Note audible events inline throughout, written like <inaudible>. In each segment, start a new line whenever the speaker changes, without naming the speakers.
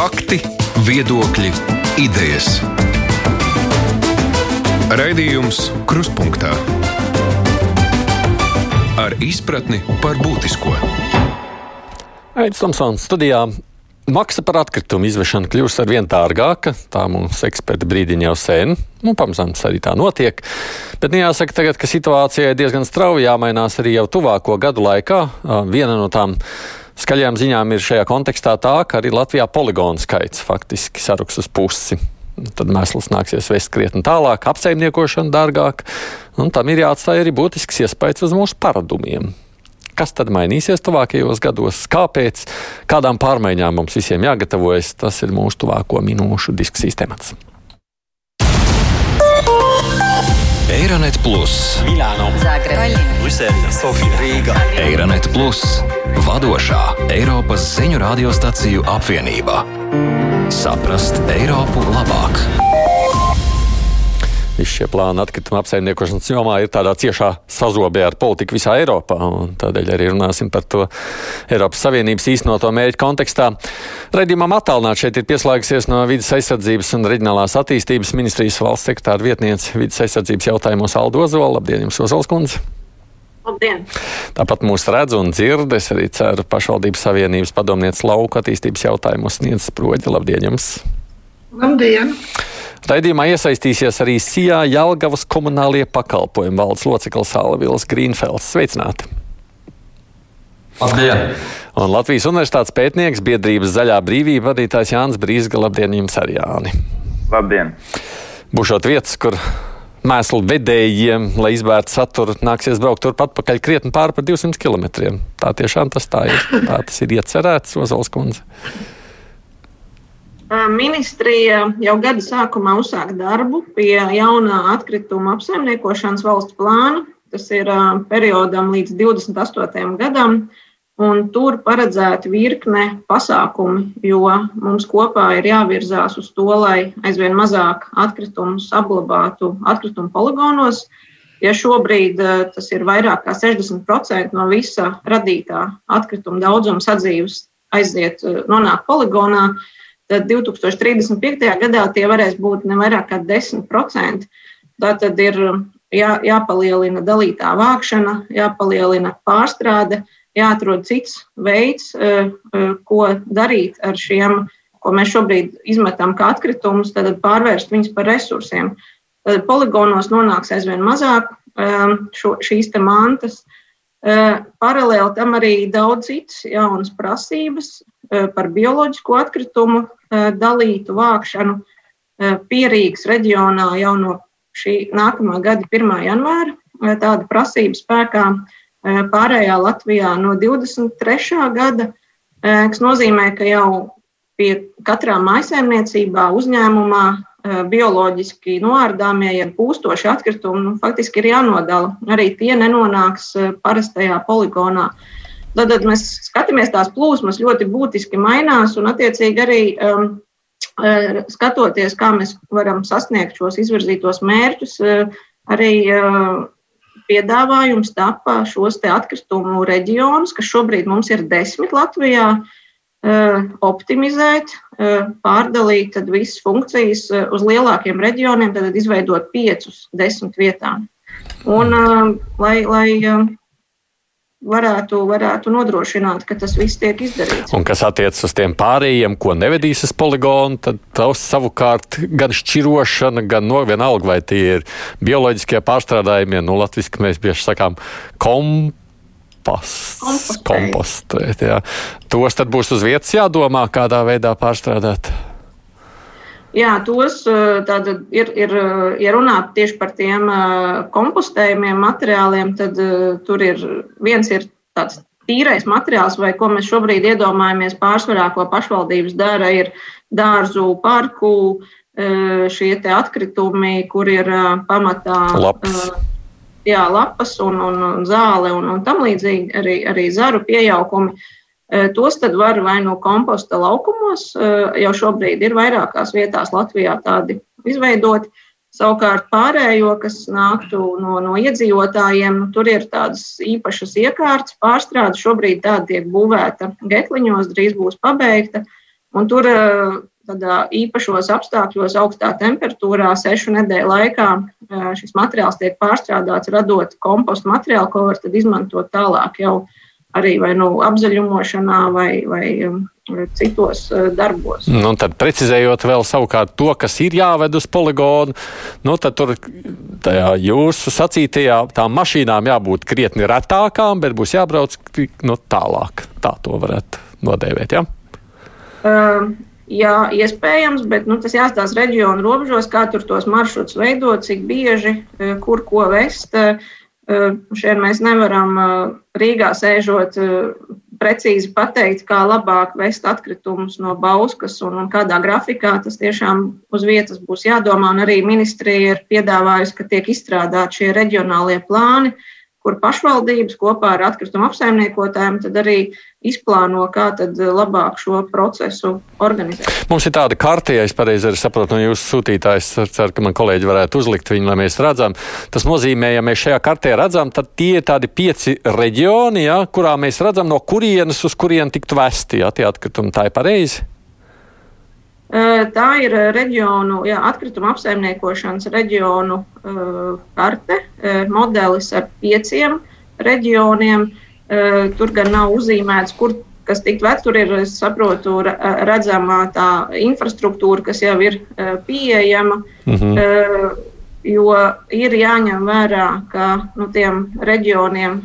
Fakti, viedokļi, idejas. Raidījums Kruspunkta ar izpratni par būtisko.
Aizsmeļamies Tomsons studijā. Maksa par atkritumu izvešanu kļūst ar vien dārgāka. Tā mums eksperti brīdina jau sen. Nu, pamazām tas arī tā notiek. Bet nu, jāsaka, tagad, ka situācija ir diezgan strauji jāmainās arī jau tuvāko gadu laikā. Viena no tām skaļajām ziņām ir šajā kontekstā tā, ka arī Latvijā poligonu skaits faktiski saruks uz pusi. Tad mēsls nāksies vest krietni tālāk, apsaimniekošana dārgāk, un tam ir jāatstāj arī būtisks iespējas uz mūsu paradumiem. Kas tad mainīsies tuvākajos gados? Kāpēc? Kādām pārmaiņām mums visiem jāgatavojas? Tas ir mūsu tuvāko minūšu diskusijas temats.
Eironet Plus,
Milāno, Zagreba, Brisele, Sofija, Rīga.
Eironet Plus, vadošā Eiropas ziņu radiostaciju apvienība. Saprast Eiropu labāk!
Visi šie plāni atkrituma apsaimniekošanas jomā ir tādā ciešā sazobē ar politiku visā Eiropā. Tādēļ arī runāsim par to Eiropas Savienības īstenoto mērķu kontekstā. Redījumam attālināt šeit ir pieslēgusies no vidas aizsardzības un reģionālās attīstības ministrijas valsts sektāra vietniece vidas aizsardzības jautājumos Aldo Ozola. Labdien, jums Ozols kundze!
Labdien!
Tāpat mūs redz un dzird. Es arī ceru, pašvaldības savienības padomnieks lauka attīstības jautājumos sniedz sproģi. Labdien jums!
Labdien!
Raidījumā iesaistīsies arī Sijā Jelgavas komunālie pakalpojumi valdes loceklis Alvils Grīnfelds. Sveicināti!
Labdien!
Un Latvijas Universitātes pētnieks biedrības Zaļā brīvība vadītājs Jānis Brīsga. Labdien jums arī, Jāni!
Labdien!
Būšot vietas, kur mēslu vedējiem, lai izbērtu saturu, nāksies braukt turpat pakaļ krietni pāri par 200 km. Tā tiešām tas tā ir. Tā tas ir iecerēts, Ozols kundze.
Ministrija jau gada sākumā uzsāka darbu pie jaunā atkrituma apsaimniekošanas valsts plāna. Tas ir periodam līdz 28. gadam, un tur paredzēta virkne pasākumi, jo mums kopā ir jāvirzās uz to, lai aizvien mazāk atkritumus apglabātu atkritumu poligonos. Ja šobrīd tas ir vairāk kā 60% no visa radītā atkrituma daudzuma sadzīves aiziet, nonāk poligonā, tad 2035. gadā tie varēs būt ne vairāk kā 10%. Tā tad ir jā, jāpalielina dalītā vākšana, jāpalielina pārstrāde, jāatrod cits veids, ko darīt ar šiem, ko mēs šobrīd izmetam kā atkritumus, tad pārvērst viņus par resursiem. Tad poligonos nonāks aizvien mazāk šo, šīs mantas. Paralēli tam arī daudz citas jaunas prasības par bioloģisko atkritumu dalītu vākšanu Pierīgas reģionā jau no šī nākamā gada 1. janvāra. Tāda prasība spēkā pārējā Latvijā no 23. gada, kas nozīmē, ka jau pie katrā maisaimniecībā, uzņēmumā bioloģiski noārdāmie, ja pūstoši atkritumi, nu, faktiski ir jānodala. Arī tie nenonāks parastajā poligonā. Tad, tad mēs skatāmies, tās plūsmas ļoti būtiski mainās, un attiecīgi arī um, skatoties, kā mēs varam sasniegt šos izvirzītos mērķus, arī uh, piedāvājums tapa šos atkritumu reģionus, kas šobrīd mums ir desmit Latvijā, uh, optimizēt, uh, pārdalīt visas funkcijas uz lielākiem reģioniem, tad izveidot piecus desmit vietām. Un, lai, lai varētu, varētu nodrošināt, ka tas viss tiek izdarīts.
Un kas attiecas uz tiem pārējiem, ko nevedīs uz poligonu, tad tas savukārt gan šķirošana, gan no vienalga, vai tie ir bioloģiskie pārstrādājumi, nu, latviski mēs bieži sakām, komposts, kompostēt. Jā. Tos tad būs uz vietas jādomā, kādā veidā pārstrādāt.
Jā, tos tātad, ir, ir, ja runāt tieši par tiem kompostējumiem materiāliem, tad tur ir viens ir tāds tīrais materiāls, vai ko mēs šobrīd iedomājamies pārsvarā, ko pašvaldības dara, ir dārzu parku, šie atkritumi, kur ir pamatā
lapas,
jā, lapas un, un, un zāle un, un tam līdzīgi arī, arī zaru piejaukumi. Tos tad var vai no komposta laukumos, jau šobrīd ir vairākās vietās Latvijā tādi izveidoti. Savukārt pārējo, kas nāktu no, no iedzīvotājiem, tur ir tādas īpašas iekārtas, pārstrāde. Šobrīd tāda tiek būvēta Getliņos, drīz būs pabeigta. Un tur tādā īpašos apstākļos, augstā temperatūrā, sešu nedēļu laikā šis materiāls tiek pārstrādāts, radot kompostu materiālu, ko var izmantot tālāk jau arī vai nu apzaļumošanā vai, vai citos darbos.
Nu, tad precizējot vēl savukārt to, kas ir jāved uz poligonu, nu, tad tur tajā jūsu sacītajā tām mašīnām jābūt krietni retākām, bet būs jābrauc nu, tālāk. Tā to varētu nodēvēt, ja?
Uh, jā, iespējams, bet nu, tas jāstāsta reģionu robežos, kā tur tos maršrutus veidot, cik bieži, kur ko vest. Šeit mēs nevaram Rīgā sēžot precīzi pateikt, kā labāk vest atkritumus no Bauskas un, un kādā grafikā. Tas tiešām uz vietas būs jādomā. Un arī ministrija ir piedāvājusi, ka tiek izstrādāti šie reģionālie plāni, kur pašvaldības kopā ar atkritumu apsaimniekotājiem arī izplāno, kā tad labāk šo procesu organizēt.
Mums ir tāda karte, ja es pareizi saprotu no jūsu sūtītājas, ceru, ka man kolēģi varētu uzlikt viņu, lai mēs redzam. Tas nozīmē, ja mēs šajā kartē redzam, tad tie ir tādi pieci reģioni, ja, kurā mēs redzam, no kurienes uz kurienu tiktu vesti ja, tie atkritumi. Tā ir pareizi.
Tā ir reģionu, jā, atkrituma apsaimniekošanas reģionu karte, modelis ar pieciem reģioniem. Tur gan nav uzzīmēts, kur kas tikt vec, tur ir, es saprotu, redzama tā infrastruktūra, kas jau ir pieejama. Mm -hmm. Jo ir jāņem vērā, ka nu, tiem reģioniem,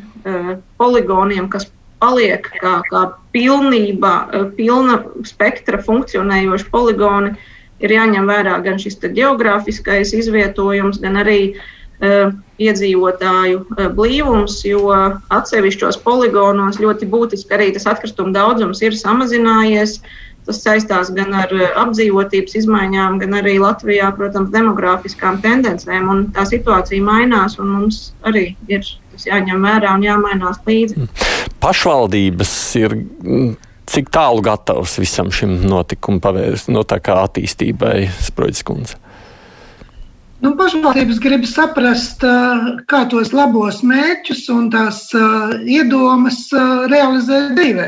poligoniem, kas paliek kā, kā pilnība, eh, pilna spektra funkcionējoši poligoni, ir jāņem vērā gan šis geogrāfiskais izvietojums, gan arī uh, iedzīvotāju uh, blīvums, jo atsevišķos poligonos ļoti būtiski arī tas atkrituma daudzums ir samazinājies. Tas saistās gan ar apdzīvotības izmaiņām, gan arī Latvijā, protams, demogrāfiskām tendencēm. Tā situācija mainās, un mums arī ir tas jāņem vērā un jāmainās līdzi. Mm
pašvaldības ir mm, cik tālu gatavs visam šim notikumam pavērst, no tā kā attīstībai, Sproģis kundze?
Nu, pašvaldības grib saprast, kā tos labos mērķus un tās iedomas realizēt dzīvē.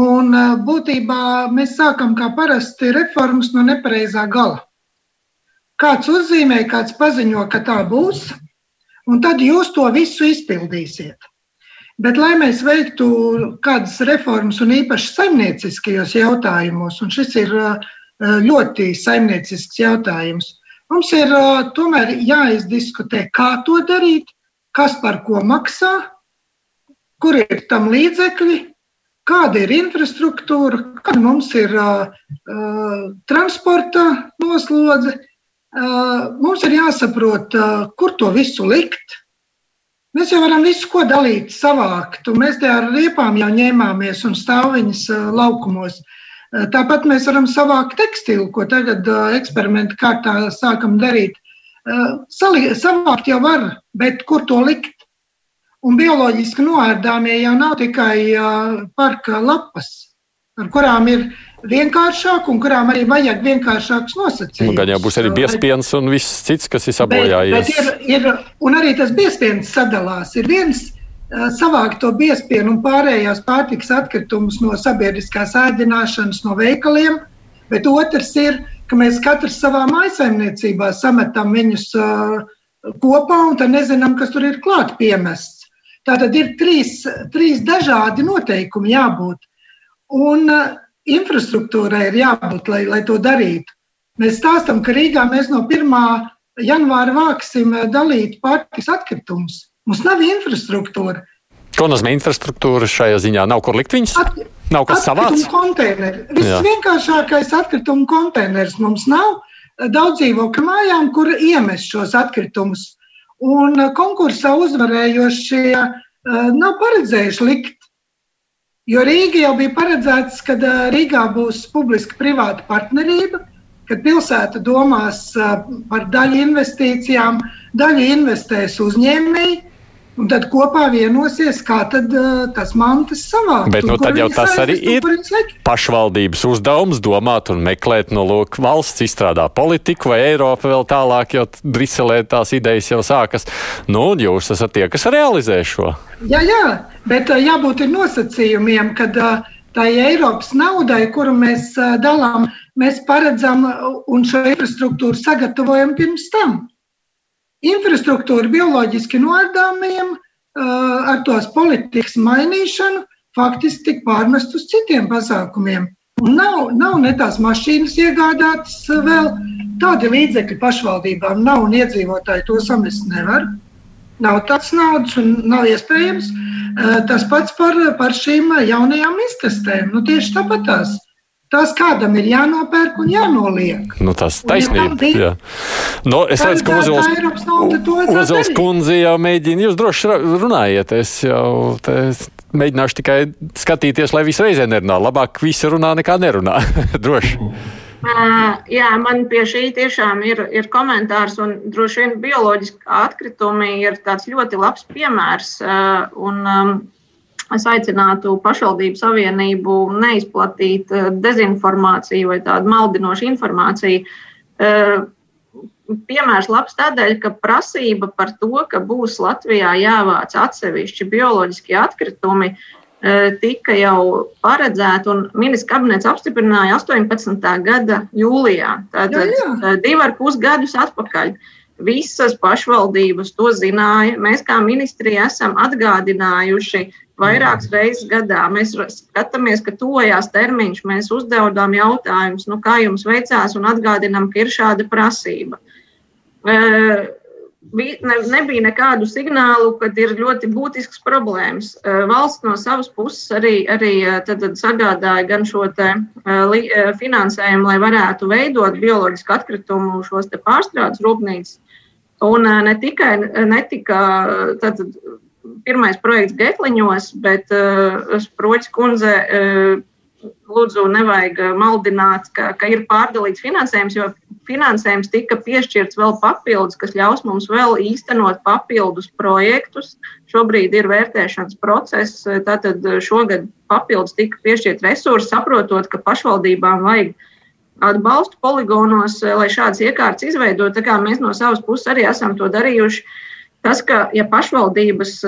Un būtībā mēs sākam kā parasti reformas no nepareizā gala. Kāds uzzīmē, kāds paziņo, ka tā būs, un tad jūs to visu izpildīsiet. Bet, lai mēs veiktu kādas reformas, un īpaši saimnieciskajos jautājumos, un šis ir ļoti saimniecisks jautājums, mums ir tomēr jāizdiskutē, kā to darīt, kas par ko maksā, kur ir tam līdzekļi, kāda ir infrastruktūra, kāda mums ir uh, transporta noslodze. Uh, mums ir jāsaprot, uh, kur to visu likt, Mēs jau varam visu ko dalīt, savākt, un mēs te ar riepām jau ņēmāmies un stāviņas laukumos. Tāpat mēs varam savākt tekstilu, ko tagad eksperimentu kārtā sākam darīt. Savākt jau var, bet kur to likt? Un bioloģiski noārdāmie jau nav tikai parka lapas, ar kurām ir vienkāršāk un kurām arī vajag vienkāršākus nosacījumus.
Nu, gan jau būs arī biespiens un viss cits, kas ir sabojājies.
Bet, bet ir, ir, un arī tas biespiens sadalās. Ir viens savākt to biespienu un pārējās pārtikas atkritumus no sabiedriskās ēdināšanas, no veikaliem, bet otrs ir, ka mēs katrs savā maisaimniecībā sametam viņus uh, kopā un tad nezinām, kas tur ir klāt piemests. Tātad ir trīs, trīs dažādi noteikumi jābūt. Un uh, infrastruktūrai ir jābūt, lai, lai to darītu. Mēs stāstām, ka Rīgā mēs no 1. janvāra vāksim eh, dalīt pārtikas atkritumus. Mums nav infrastruktūra.
Ko nozīmē infrastruktūra šajā ziņā? Nav kur likt viņus? At, nav kas savāds.
Visvienkāršākais atkritumu konteiners mums nav eh, daudz dzīvokļu mājām, kur iemest šos atkritumus. Un eh, konkursā uzvarējošie nav paredzējuši likt Jo Rīga jau bija paredzēts, ka Rīgā būs publiska privāta partnerība, kad pilsēta domās par daļu investīcijām, daļu investēs uzņēmēji. Un tad kopā vienosies, kā tad, uh, tas mantas savākt.
Bet nu, tad jau tas arī ir pašvaldības uzdevums domāt un meklēt, no lūk, valsts izstrādā politiku vai Eiropa vēl tālāk, jo Briselē tās idejas jau sākas. Nu, jūs esat tie, kas realizē šo.
Jā, jā, bet jābūt ir nosacījumiem, kad uh, tai Eiropas naudai, kuru mēs dalām, mēs paredzam un šo infrastruktūru sagatavojam pirms tam. Infrastruktūra bioloģiski noardāmiem ar tos politikas mainīšanu faktiski tika pārmest uz citiem pasākumiem. Un nav, nav ne tās mašīnas iegādātas vēl, tādi līdzekļi pašvaldībām nav un iedzīvotāji to samest nevar. Nav tāds naudas un nav iespējams. Tas pats par, par šīm jaunajām iztestēm. Nu, tieši tāpat tās. Tas kādam ir jānopērk un jānoliek.
Nu, tas taisnība. Ja nu, es redzu, ka Ozols kundze jau mēģina, jūs droši runājiet. Es jau te mēģināšu tikai skatīties, lai visu reizē nerunā. Labāk visi runā nekā nerunā. <laughs> Droši.
Uh, jā, man pie šī tiešām ir, ir komentārs, un droši vien bioloģiski atkritumi ir tāds ļoti labs piemērs. Uh, un, um, es aicinātu pašvaldību savienību neizplatīt dezinformāciju vai tādu maldinošu informāciju. Uh, piemērs labs tādēļ, ka prasība par to, ka būs Latvijā jāvāc atsevišķi bioloģiskie atkritumi, e, tika jau paredzēta un ministrs kabinets apstiprināja 18. gada jūlijā. Tātad jā, jā. E, divi ar pus gadus atpakaļ. Visas pašvaldības to zināja. Mēs kā ministrija esam atgādinājuši vairākas reizes gadā. Mēs skatāmies, ka tuvojās termiņš, mēs uzdevām jautājumus, nu, kā jums veicās, un atgādinām, ka ir šāda prasība. Ne, nebija nekādu signālu, ka ir ļoti būtisks problēmas. Valsts no savas puses arī, arī tad, tad sagādāja gan šo te, li, finansējumu, lai varētu veidot bioloģisku atkritumu šos pārstrādes rūpnīcas. Un ne tikai netika tad, pirmais projekts Getliņos, bet uh, Sproķis kundze uh, lūdzu, nevajag maldināt, ka, ka ir pārdalīts finansējums, jo finansējums tika piešķirts vēl papildus, kas ļaus mums vēl īstenot papildus projektus. Šobrīd ir vērtēšanas process, tātad šogad papildus tika piešķirt resursi, saprotot, ka pašvaldībām vajag atbalstu poligonos, lai šādas iekārtas izveidot. Tā kā mēs no savas puses arī esam to darījuši. Tas, ka ja pašvaldības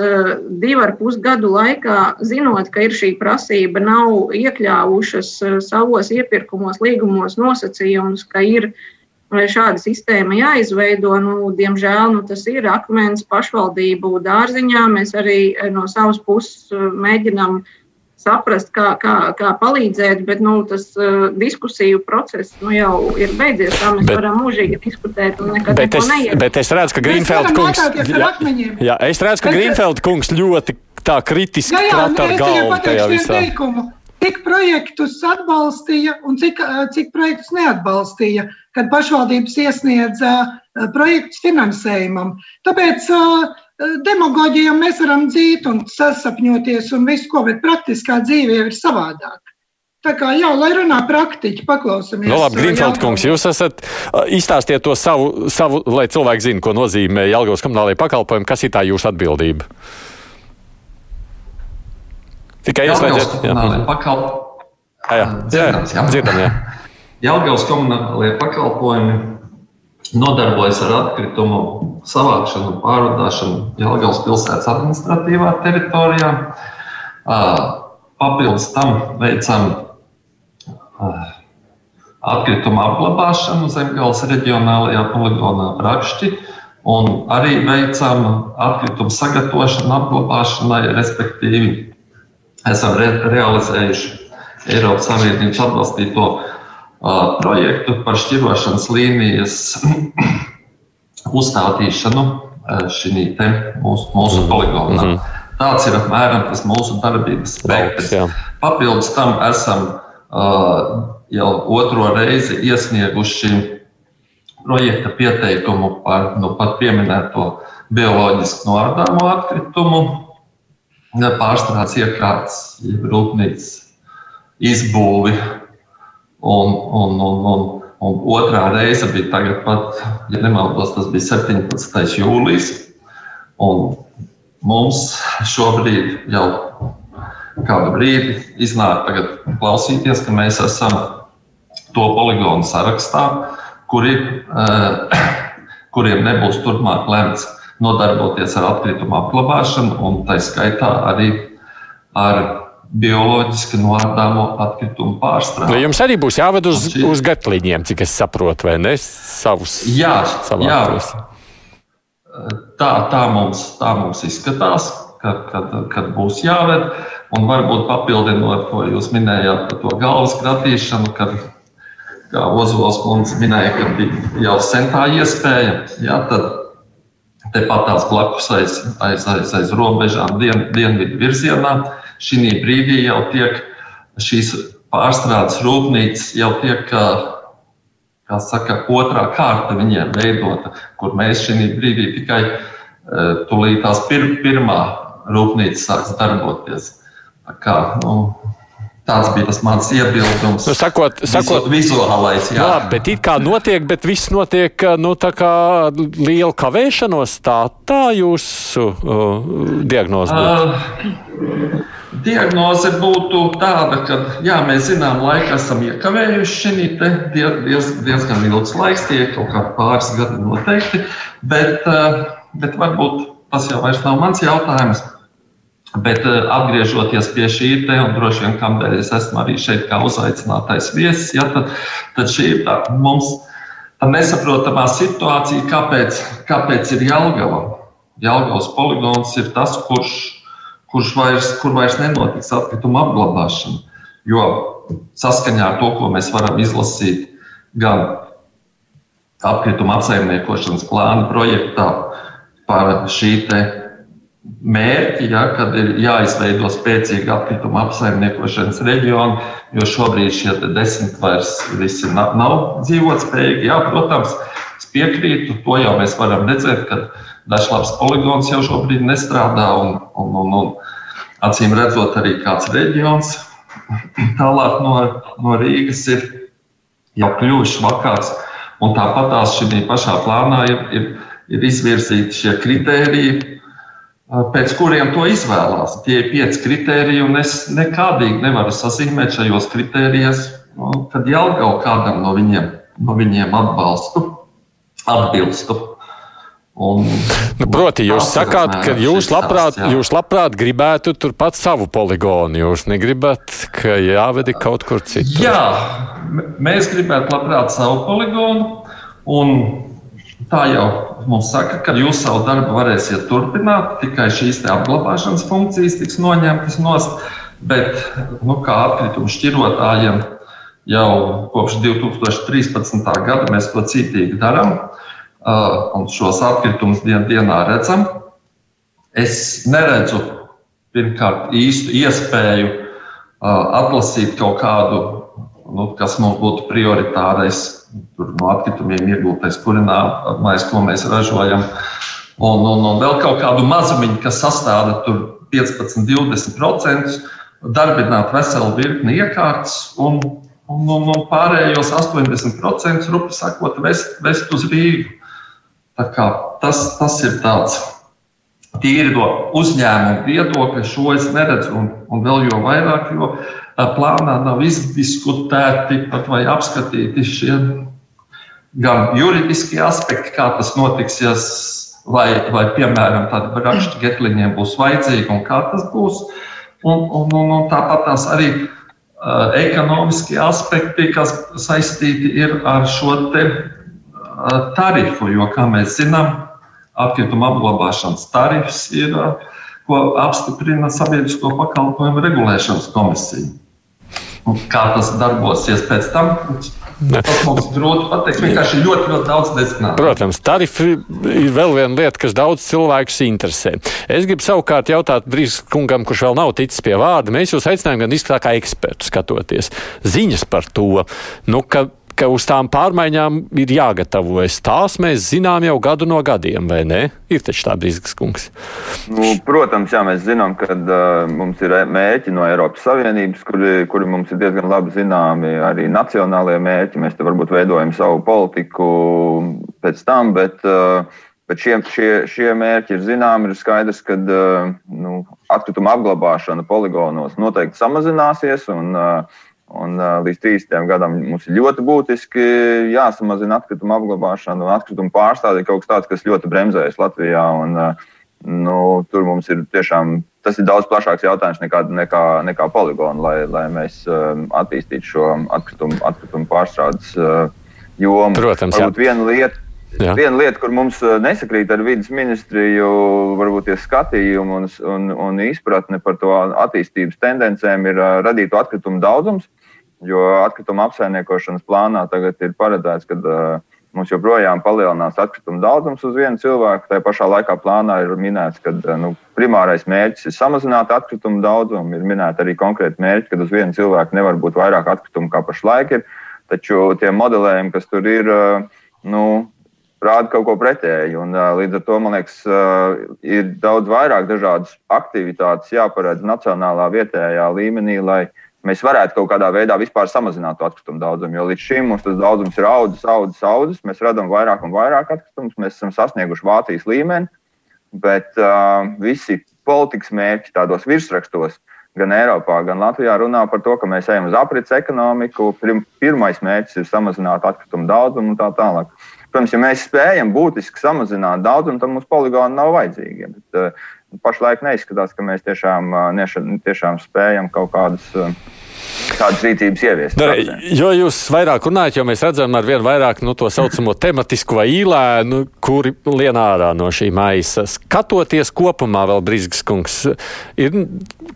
divu ar pus gadu laikā, zinot, ka ir šī prasība, nav iekļāvušas savos iepirkumos, līgumos nosacījumus, ka ir uh, šāda sistēma jāizveido. Nu, diemžēl nu, tas ir akmens pašvaldību dārziņā. Mēs arī eh, no savas puses eh, mēģinām saprast, kā, kā, kā palīdzēt, bet nu, tas uh, diskusiju process nu, jau ir beidzies. Tā mēs bet, varam mūžīgi diskutēt un nekad bet es, neiet.
Bet es redzu, ka Grīnfeld kungs, jā, jā, es redzu, ka Grīnfeld kungs ļoti tā kritiski krata ar galvu tajā visā. Teikumu
cik projektus atbalstīja un cik, cik projektus neatbalstīja, kad pašvaldības iesniedza projektus finansējumam. Tāpēc demagoģijam mēs varam dzīt un sasapņoties un visu ko, bet praktiskā dzīve jau ir savādāk. Tā kā jā, lai runā praktiķi, paklausāmies.
Nu, labi, Grīnfeld kungs, jūs esat izstāstiet to savu, savu, lai cilvēki zinātu, ko nozīmē Jelgavas komunālajie pakalpojumi, kas ir tā jūsu atbildība. Tikai ieslēdziet.
Pakalp...
Jā, jā, dzirdams, jā. dzirdam, jā. <laughs>
Jelgavas komunālajie pakalpojumi nodarbojas ar atkritumu savākšanu un pārvadāšanu Jelgavas pilsētas administratīvā teritorijā. Papildus tam veicam atkritumu apglabāšanu Zemgales reģionālajā poligonā Rakšķi un arī veicam atkritumu sagatavošanu apglabāšanai, respektīvi esam re realizējuši Eiropas Savienības atbalstīto projektu par šķirošanas līnijas <clears throat> uzstādīšanu šī mūsu, mūsu -hmm. poligonā. Mm -hmm. Tāds ir apmēram tas mūsu darbības spektrs. Papildus tam esam uh, jau otro reizi iesnieguši projekta pieteikumu par nu, pat pieminēto bioloģiski noardāmo atkritumu pārstrādes iekārtas, rūpnīcas izbūvi. Un, un, un, un, un otrā reize bija tagad, pat, ja nemaldos, tas bija 17. jūlijas. Mums šobrīd jau kādu brīdi iznāk klausīties, ka mēs esam to poligonu sarakstā, kuri, eh, <coughs> kuriem nebūs turpmāk lemts nodarboties ar atkritumu apglabāšanu, un tā skaitā arī ar bioloģiski noārdāmo atkritumu pārstrādi.
Nu, jums arī būs jāved uz, šī... uz gatliņiem, cik es saprotu, vai ne? Savus,
jā, jā. Tā, tā, mums, tā mums izskatās, kad, kad, kad būs jāved. Un varbūt papildinot, ko jūs minējāt par to galvas kratīšanu, kad, kā Ozols kundze minēja, ka bija jau sen tā iespēja, jā, tad tepat tās blakus aiz, aiz, aiz, aiz robežām dien, dienvidu virzienā šī brīdī jau tiek šīs pārstrādes rūpnīcas jau tiek, kā saka, otrā kārta viņiem veidota, kur mēs šī brīdī tikai tūlīt tās pir, pirmā rūpnīca sāks darboties. Tā kā, nu, Tāds bija tas mans iebildums.
Nu, sakot, sakot,
vizuālais, jā.
Labi, bet it kā notiek, bet viss notiek nu, tā kā liela kavēšanos. Tā, tā jūsu uh, diagnoze būtu? Uh,
diagnoze būtu tāda, ka jā, mēs zinām, laika esam iekavējuši šī diez, diezgan ilgs laiks, tie kaut kā pāris gadi noteikti, bet, uh, bet varbūt tas jau vairs nav mans jautājums. Bet eh, atgriežoties pie šī te, un droši vien kādēļ es esmu arī šeit kā uzaicinātais viesis, ja, tad, tad šī ir tā mums nesaprotamā situācija, kāpēc, kāpēc ir Jālgava. Jālgavas poligons ir tas, kurš, kurš vairs, kur vairs nenotiks atkrituma apglabāšana. Jo saskaņā ar to, ko mēs varam izlasīt gan atkrituma apsaimniekošanas plāna projektā par šī mērķi, ja, kad ir jāizveido spēcīga atkrituma apsaimniekošanas reģiona, jo šobrīd šie desmit vairs visi nav, nav dzīvotspējīgi. Jā, protams, es piekrītu, to jau mēs varam redzēt, ka dažlabs poligons jau šobrīd nestrādā un, un, un, un acīm redzot arī kāds reģions <clears throat> tālāk no, no Rīgas ir jau kļuvuši vakāks. Un tāpat tās šī pašā plānā ir, ir, ir izvirzīti šie kritēriji, pēc kuriem to izvēlās. Tie ir pieci kriteriji, un es nekādīgi nevaru sazīmēt šajos kriterijos, nu, kad jau kaut kādam no viņiem, no viņiem atbalstu, atbilstu.
Un, nu, proti, jūs sakāt, ka jūs labprāt, stāsts, jūs labprāt gribētu turpat savu poligonu. Jūs negribat, ka jāvedi kaut kur citur.
Jā, mēs gribētu labprāt savu poligonu. Un Tā jau mums saka, ka jūs savu darbu varēsiet turpināt, tikai šīs apglabāšanas funkcijas tiks noņemtas nost. Bet, nu, kā atkritumu šķirotājiem, jau kopš 2013. gada mēs to cītīgi darām un šos atkritumus dien, dienā redzam. Es neredzu pirmkārt īstu iespēju atlasīt kaut kādu, nu, kas mums būtu prioritārais tur no atkritumiem iegūtais kurināmais, ko mēs ražojam. Un, un, un vēl kaut kādu mazumiņu, kas sastāv 15, 20%, darbināt veselu virkni iekārtas un, un, un, un pārējos 80% rupi sakot, vest, vest uz Rīgu. Tas, tas ir tāds tīri no uzņēmuma viedokļa, šo es neredzu, un, un vēl jo vairāk, jo plānā nav izdiskutēti pat vai apskatīti šie gan juridiskie aspekti, kā tas notiks, ja vai, vai piemēram, tāda rakstu getliņiem būs vajadzīga un kā tas būs. Un, un, un, un tāpat tās arī uh, ekonomiskie aspekti, kas saistīti ir ar šo te, uh, tarifu, jo, kā mēs zinām, atkrituma apglabāšanas tarifs ir, uh, ko apstiprina Sabiedrisko pakalpojumu regulēšanas komisija. Un kā tas darbosies pēc tam, Tas mums grūti pateikt. Vienkārši ļoti, ļoti daudz dezinātu.
Protams, tarifi ir vēl viena lieta, kas daudz cilvēkus interesē. Es gribu savukārt jautāt Brīsīs kungam, kurš vēl nav ticis pie vārda. Mēs jūs aicinājām gan izskatīt kā ekspertu skatoties ziņas par to, nu, ka ka uz tām pārmaiņām ir jāgatavojas. Tās mēs zinām jau gadu no gadiem, vai ne? Ir taču tā brīdis, kungs.
Nu, protams, jā, mēs zinām, ka uh, mums ir mērķi no Eiropas Savienības, kuri, kuri mums ir diezgan labi zināmi, arī nacionālie mērķi. Mēs te varbūt veidojam savu politiku pēc tam, bet, uh, bet šie, šie, šie mērķi ir zināmi. Ir skaidrs, ka uh, nu, atkrituma apglabāšana poligonos noteikti samazināsies. Un, uh, Un, uh, līdz 30 gadam mums ir ļoti būtiski jāsamazina atkrituma apglabāšana un atkrituma pārstāde kaut kas tāds, kas ļoti bremzējas Latvijā. Un, uh, nu, tur mums ir tiešām tas ir daudz plašāks jautājums nekā, nekā, nekā poligona, lai, lai mēs um, attīstītu šo atkritumu, atkritumu pārstrādes uh, jomu.
Protams,
Varbūt jā. viena lieta. Jā. Viena lieta, kur mums uh, nesakrīt ar vidas ministriju, varbūt ir skatījumi un, un, un izpratne par to attīstības tendencēm, ir uh, radītu atkritumu daudzums. Jo atkrituma apsaimniekošanas plānā tagad ir paredzēts, ka uh, Mums joprojām palielinās atkrituma daudzums uz vienu cilvēku. Tā pašā laikā plānā ir minēts, ka eh, nu, primārais mērķis ir samazināt atkritumu daudzumu. Ir minēta arī konkrēti mērķi, ka uz vienu cilvēku nevar būt vairāk atkritumu kā pašlaik ir. Taču tie modelējumi, kas tur ir, eh, nu, rāda kaut ko pretēju. Un, eh, līdz ar to man liekas, ir daudz vairāk dažādas aktivitātes jāparedz nacionālā, vietējā līmenī, lai mēs varētu kaut kādā veidā vispār samazināt to atkritumu daudzumu. Jo līdz šim mums tas daudzums ir audzis, audzis, audzis. Mēs radām vairāk un vairāk atkritumus, mēs esam sasnieguši Vācijas līmeni, bet uh, visi politikas mērķi tādos virsrakstos. Gan Eiropā, gan Latvijā runā par to, ka mēs ejam uz aprits ekonomiku. Pirmais mērķis ir samazināt atkritumu daudzumu un tā tālāk. Protams, ja mēs spējam būtiski samazināt daudzumu, tad mums poligoni nav vajadzīgi. Bet, uh, pašlaik neizskatās, ka mēs tiešām, tiešām spējam kaut kādas kādas rīcības ieviest.
Dar, jo jūs vairāk runājat, jo mēs redzam ar vien vairāk nu, to saucamo tematisku vai īlēnu, kuri lien ārā no šī maisa. Skatoties kopumā, vēl Brīsīs kungs, ir,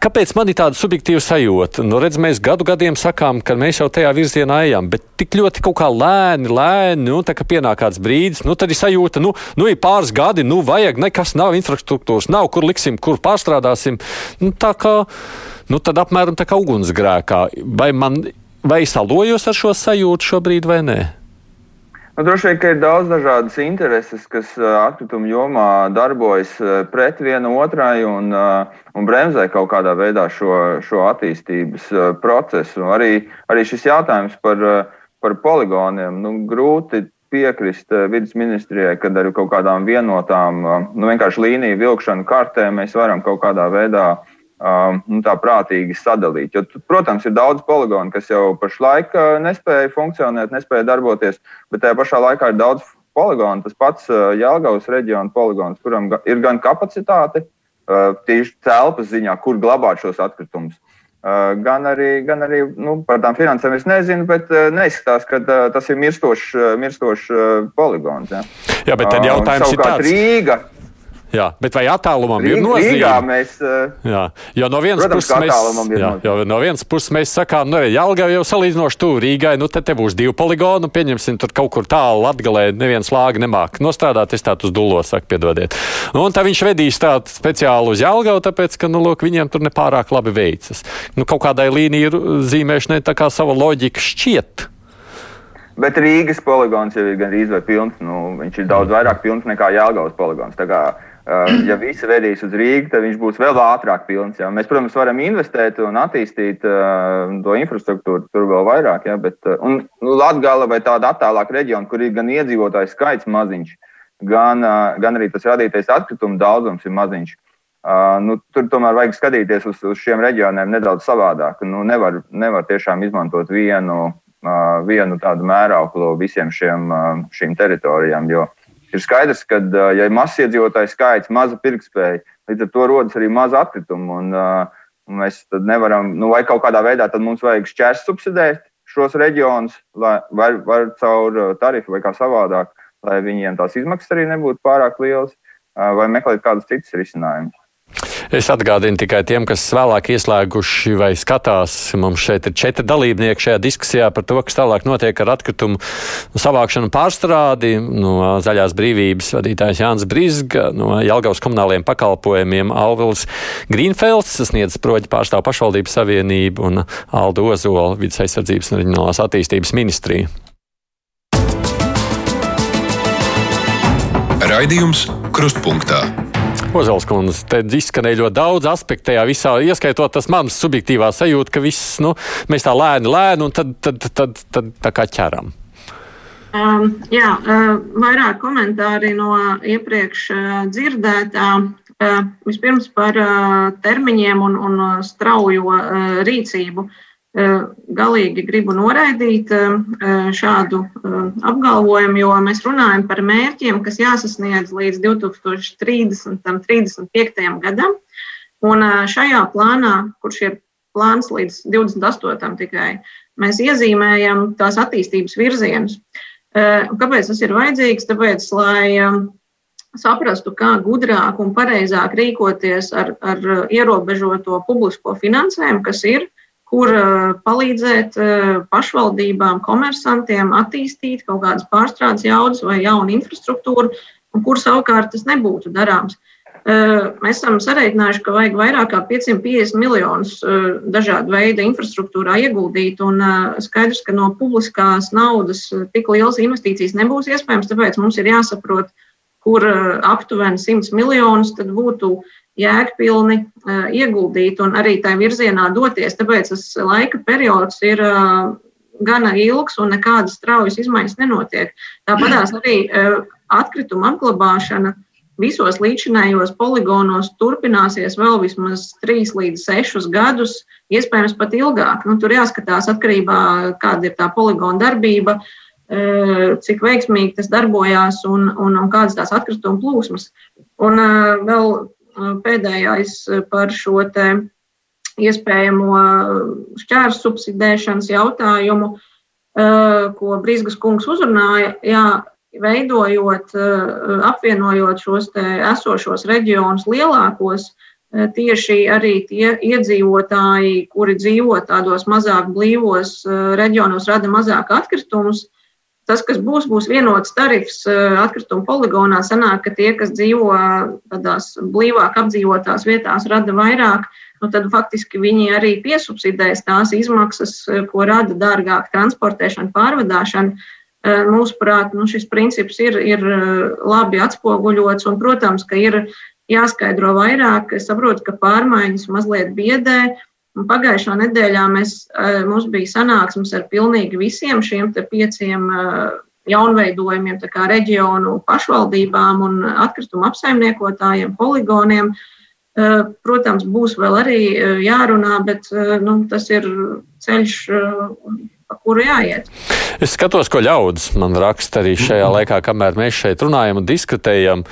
kāpēc man ir tāda subjektīva sajūta? Nu, redz, mēs gadu gadiem sakām, ka mēs jau tajā virzienā ejam, bet tik ļoti kaut kā lēni, lēni, nu, tā kā pienāk kāds brīdis, nu, tad ir sajūta, nu, nu ir pāris gadi, nu, vajag, nekas nav, infrastruktūras nav, kur liksim, kur pārstrādāsim. Nu, tā kā nu, tad apmēram tā kā ugunsgrēkā. Vai, man, vai es alojos ar šo sajūtu šobrīd vai nē?
Nu, droši vien, ka ir daudz dažādas intereses, kas atkrituma jomā darbojas pret vienu otrai un, un bremzē kaut kādā veidā šo, šo attīstības procesu. Arī, arī šis jautājums par, par poligoniem nu, grūti piekrist vidas ministrijai, kad ar kaut kādām vienotām, nu, līniju vilkšanu kartē mēs varam kaut kādā veidā uh, nu, tā prātīgi sadalīt. Jo, protams, ir daudz poligonu, kas jau pašlaik uh, nespēja funkcionēt, nespēja darboties, bet tajā pašā laikā ir daudz poligonu. Tas pats uh, Jālgavas reģiona poligons, kuram ir gan kapacitāte, uh, tieši telpas ziņā, kur glabāt šos atkritumus. Gan arī, gan arī nu, par tām finansēm es nezinu, bet neizskatās, ka tas ir mirstošs, mirstošs poligons. Ja.
Jā, bet tad jautājums ir tāds.
Rīga,
Jā, bet vai attālumam Rīg, ir nozīme?
Mēs, uh,
jā, jo no vienas protams, puses mēs, jā, jo no vienas puses mēs sakām, nu, Jālgava jau salīdzinoši tuvu Rīgai, nu, te, te būs divi poligoni, pieņemsim, tur kaut kur tālu Latgalē neviens lāga nemāk nostrādāt, es tādu uz dulo saku, piedodiet. Nu, un tā viņš vedīs tādu speciālu uz Jālgavu, tāpēc, ka, nu, lūk, viņiem tur nepārāk labi veicas. Nu, kaut kādai līniju zīmēšanai tā kā sava loģika šķiet.
Bet Rīgas poligons jau ir gandrīz vai pilns. Nu, viņš ir daudz vairāk pilns nekā Jālgavas poligons. Kā Uh, ja visi vedīs uz Rīgā, tad viņš būs vēl ātrāk pilns. Jā. Mēs, protams, varam investēt un attīstīt uh, to infrastruktūru tur vēl vairāk. Jā, bet, uh, un nu, Latvija vai tāda attālāka reģiona, kur ir gan iedzīvotāju skaits maziņš, gan, uh, gan arī tas radītais atkritumu daudzums ir maziņš. Uh, nu, tur tomēr vajag skatīties uz, uz šiem reģioniem nedaudz savādāk. Nu, nevar, nevar tiešām izmantot vienu, uh, vienu tādu mērauklu visiem šiem, šīm teritorijām. Jo, Ir skaidrs, ka, ja ir mazs iedzīvotāju skaits, maza pirktspēja, līdz ar to rodas arī maza atkrituma. Un, un mēs nevaram, nu, vai kaut kādā veidā mums vajag šķērs subsidēt šos reģionus, lai var, var caur tarifu vai kā savādāk, lai viņiem tās izmaksas arī nebūtu pārāk lielas, vai meklēt kādus citus risinājumus.
Es atgādinu tikai tiem, kas vēlāk ieslēguši vai skatās. Mums šeit ir četri dalībnieki šajā diskusijā par to, kas tālāk notiek ar atkritumu savākšanu pārstrādi. No Zaļās brīvības vadītājs Jānis Brizga, no Jelgavas komunāliem pakalpojumiem Alvils Grīnfelds, sniedz proģi pārstāv pašvaldības savienību un Aldo Ozola vidas aizsardzības un reģionālās attīstības ministrija.
Raidījums Krustpunktā.
Ozels kundze, te izskanēja ļoti daudz aspektu tajā visā, ieskaitot tas mans subjektīvā sajūta, ka viss, nu, mēs tā lēni, lēni un tad, tad, tad, tad, tad tā kā ķeram.
Um, jā, uh, vairāk komentāri no iepriekš uh, dzirdētā. Uh, vispirms par uh, termiņiem un, un straujo uh, rīcību. Galīgi gribu noraidīt šādu apgalvojumu, jo mēs runājam par mērķiem, kas jāsasniedz līdz 2030. un 35. gadam. Un šajā plānā, kurš ir plāns līdz 28. tikai, mēs iezīmējam tās attīstības virzienus. Kāpēc tas ir vajadzīgs? Tāpēc, lai saprastu, kā gudrāk un pareizāk rīkoties ar, ar ierobežoto publisko finansējumu, kas ir, kur palīdzēt pašvaldībām, komersantiem attīstīt kaut kādas pārstrādes jaudas vai jaunu infrastruktūru, un kur savukārt tas nebūtu darāms. Mēs esam sareiķinājuši, ka vajag vairāk kā 550 miljonus dažādu veidu infrastruktūrā ieguldīt, un skaidrs, ka no publiskās naudas tik lielas investīcijas nebūs iespējams, tāpēc mums ir jāsaprot, kur aptuveni 100 miljonus būtu jēgpilni ieguldīt un arī tajā virzienā doties. Tāpēc tas laika periods ir gana ilgs un nekādas straujas izmaiņas nenotiek. Tāpat arī atkrituma apglabāšana visos līdzinājos poligonos turpināsies vēl vismaz 3 līdz 6 gadus, iespējams pat ilgāk. Nu, tur jāskatās atkarībā no tā, kāda ir tā poligona darbība, cik veiksmīgi tas darbojās un, un, un kādas tās atkrituma plūsmas. Un vēl pēdējais par šo te iespējamo šķērs subsidēšanas jautājumu, ko Brīsgas kungs uzrunāja. Jā, veidojot, apvienojot šos esošos reģionus lielākos, tieši arī tie iedzīvotāji, kuri dzīvo tādos mazāk blīvos reģionos, rada mazāk atkritumus. Tas, kas būs, būs vienots tarifs atkritumu poligonā, sanāk, ka tie, kas dzīvo tādās blīvāk apdzīvotās vietās, rada vairāk, nu tad faktiski viņi arī piesubsidēs tās izmaksas, ko rada dārgāka transportēšana, pārvadāšana. Mūsuprāt, nu, šis princips ir, ir labi atspoguļots, un, protams, ka ir jāskaidro vairāk. Es saprotu, ka pārmaiņas mazliet biedē. Pagājušā nedēļā mēs, mums bija sanāksmes ar pilnīgi visiem šiem pieciem jaunveidojumiem, kā reģionu pašvaldībām un atkritumu apsaimniekotājiem, poligoniem. Protams, būs vēl arī jārunā, bet nu, tas ir ceļš pa kuru jāiet.
Es skatos, ko ļaudis man raksta arī šajā laikā, kamēr mēs šeit runājam un diskutējam.